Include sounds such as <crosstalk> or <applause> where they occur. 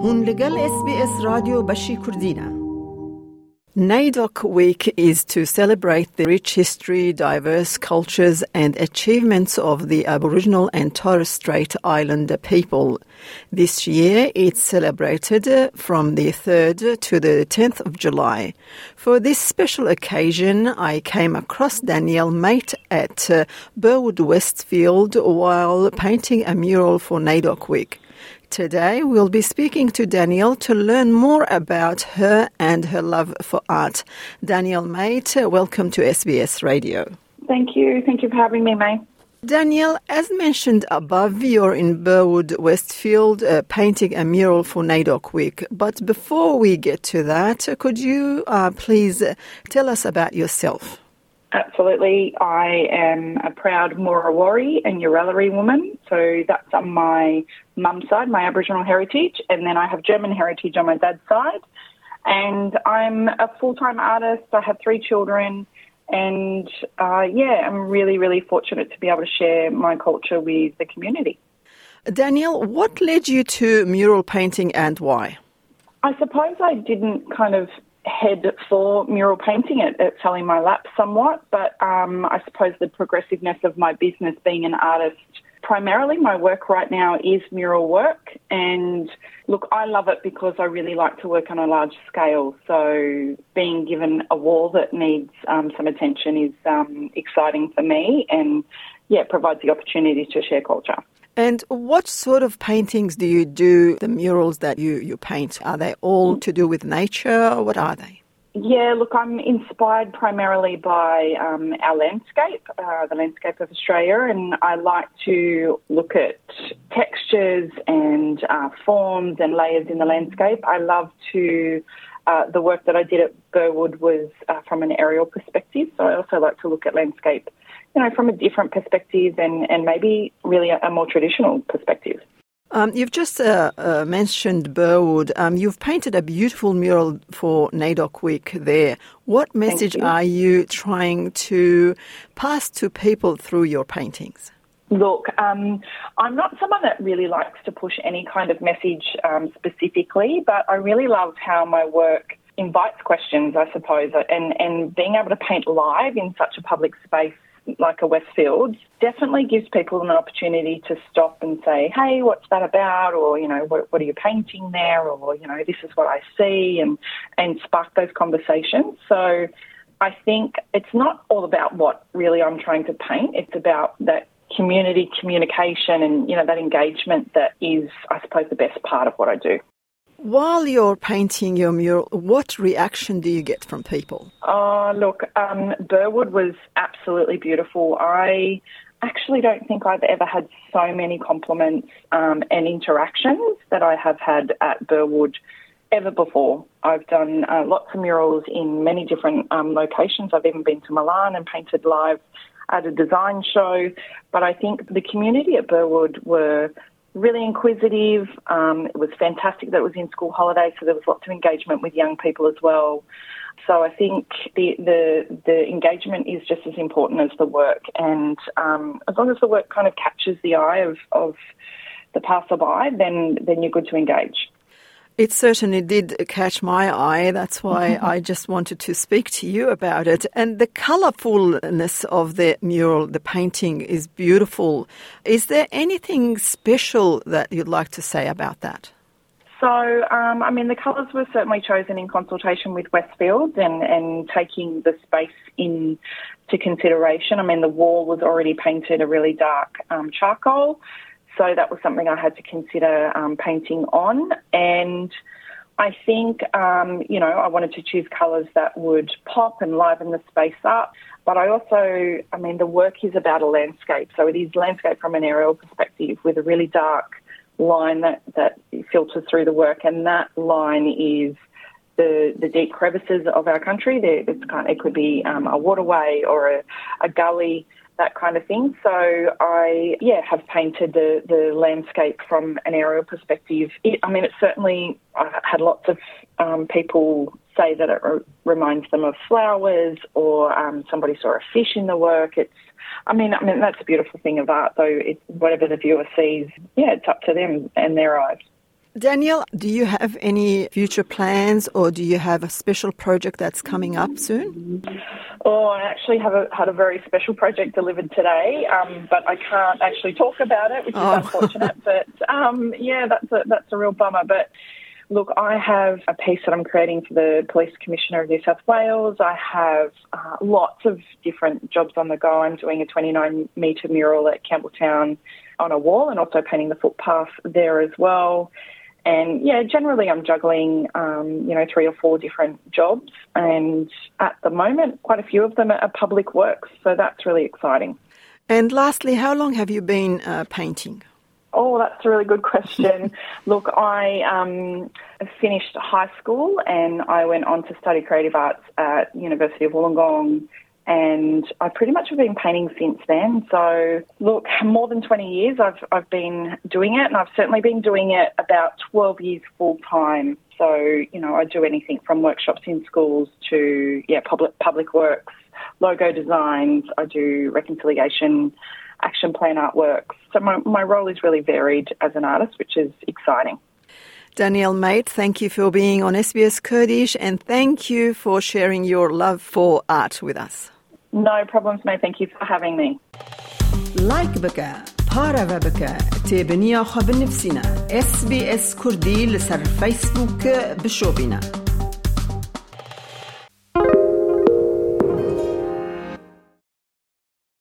هون لگل اس بی اس رادیو بشی کردینه NAIDOC Week is to celebrate the rich history, diverse cultures, and achievements of the Aboriginal and Torres Strait Islander people. This year it's celebrated from the 3rd to the 10th of July. For this special occasion, I came across Danielle Mate at uh, Burwood Westfield while painting a mural for NAIDOC Week. Today, we'll be speaking to Danielle to learn more about her and her love for art. Danielle Mate, welcome to SBS Radio. Thank you. Thank you for having me, May. Danielle, as mentioned above, you're in Burwood, Westfield, uh, painting a mural for NAIDOC Week. But before we get to that, could you uh, please tell us about yourself? Absolutely. I am a proud Murrawarri and Uralari woman. So that's on my mum's side, my Aboriginal heritage. And then I have German heritage on my dad's side. And I'm a full time artist. I have three children. And uh, yeah, I'm really, really fortunate to be able to share my culture with the community. Danielle, what led you to mural painting and why? I suppose I didn't kind of head for mural painting. It, it fell in my lap somewhat, but um, I suppose the progressiveness of my business being an artist, primarily my work right now is mural work. And look, I love it because I really like to work on a large scale. So being given a wall that needs um, some attention is um, exciting for me and, yeah, provides the opportunity to share culture. And what sort of paintings do you do, the murals that you, you paint? Are they all to do with nature? What are they? Yeah, look, I'm inspired primarily by um, our landscape, uh, the landscape of Australia, and I like to look at textures and uh, forms and layers in the landscape. I love to, uh, the work that I did at Burwood was uh, from an aerial perspective, so I also like to look at landscape you know, from a different perspective and, and maybe really a, a more traditional perspective. Um, you've just uh, uh, mentioned Burwood. Um, you've painted a beautiful mural for NAIDOC Week there. What message you. are you trying to pass to people through your paintings? Look, um, I'm not someone that really likes to push any kind of message um, specifically, but I really love how my work invites questions, I suppose, and, and being able to paint live in such a public space like a Westfield definitely gives people an opportunity to stop and say, hey, what's that about? Or, you know, what, what are you painting there? Or, you know, this is what I see and, and spark those conversations. So I think it's not all about what really I'm trying to paint. It's about that community communication and, you know, that engagement that is, I suppose, the best part of what I do. While you're painting your mural, what reaction do you get from people? Oh, look, um, Burwood was absolutely beautiful. I actually don't think I've ever had so many compliments um, and interactions that I have had at Burwood ever before. I've done uh, lots of murals in many different um, locations. I've even been to Milan and painted live at a design show. But I think the community at Burwood were really inquisitive. Um, it was fantastic that it was in school holidays, so there was lots of engagement with young people as well. So I think the the, the engagement is just as important as the work, and um, as long as the work kind of catches the eye of, of the passerby, then then you're good to engage. It certainly did catch my eye. That's why I just wanted to speak to you about it. And the colourfulness of the mural, the painting is beautiful. Is there anything special that you'd like to say about that? So, um, I mean, the colours were certainly chosen in consultation with Westfield and, and taking the space into consideration. I mean, the wall was already painted a really dark um, charcoal. So that was something I had to consider um, painting on. And I think, um, you know, I wanted to choose colours that would pop and liven the space up. But I also, I mean, the work is about a landscape. So it is landscape from an aerial perspective with a really dark line that, that filters through the work. And that line is the, the deep crevices of our country. It's kind of, it could be um, a waterway or a, a gully that kind of thing. So I, yeah, have painted the, the landscape from an aerial perspective. It, I mean, it certainly, I've had lots of um, people say that it re- reminds them of flowers or um, somebody saw a fish in the work. It's, I mean, I mean, that's a beautiful thing of art, though. It's whatever the viewer sees, yeah, it's up to them and their eyes. Danielle, do you have any future plans or do you have a special project that's coming up soon? Oh, I actually have a, had a very special project delivered today, um, but I can't actually talk about it, which is oh. <laughs> unfortunate. But um, yeah, that's a, that's a real bummer. But Look, I have a piece that I'm creating for the Police Commissioner of New South Wales. I have uh, lots of different jobs on the go. I'm doing a 29 metre mural at Campbelltown on a wall and also painting the footpath there as well. And yeah, generally I'm juggling, um, you know, three or four different jobs. And at the moment, quite a few of them are public works. So that's really exciting. And lastly, how long have you been uh, painting? Oh, that's a really good question. <laughs> Look, I um, finished high school and I went on to study creative arts at University of Wollongong and I pretty much have been painting since then. So, look, more than 20 years I've, I've been doing it and I've certainly been doing it about 12 years full time. So, you know, I do anything from workshops in schools to, yeah, public, public works, logo designs, I do reconciliation action plan artworks. So my, my role is really varied as an artist, which is exciting. Danielle Mate, thank you for being on SBS Kurdish and thank you for sharing your love for art with us. No problems, mate. Thank you for having me. Like بك بارا بك تابنيا خب نفسنا SBS كردي لسر فيسبوك بشوبنا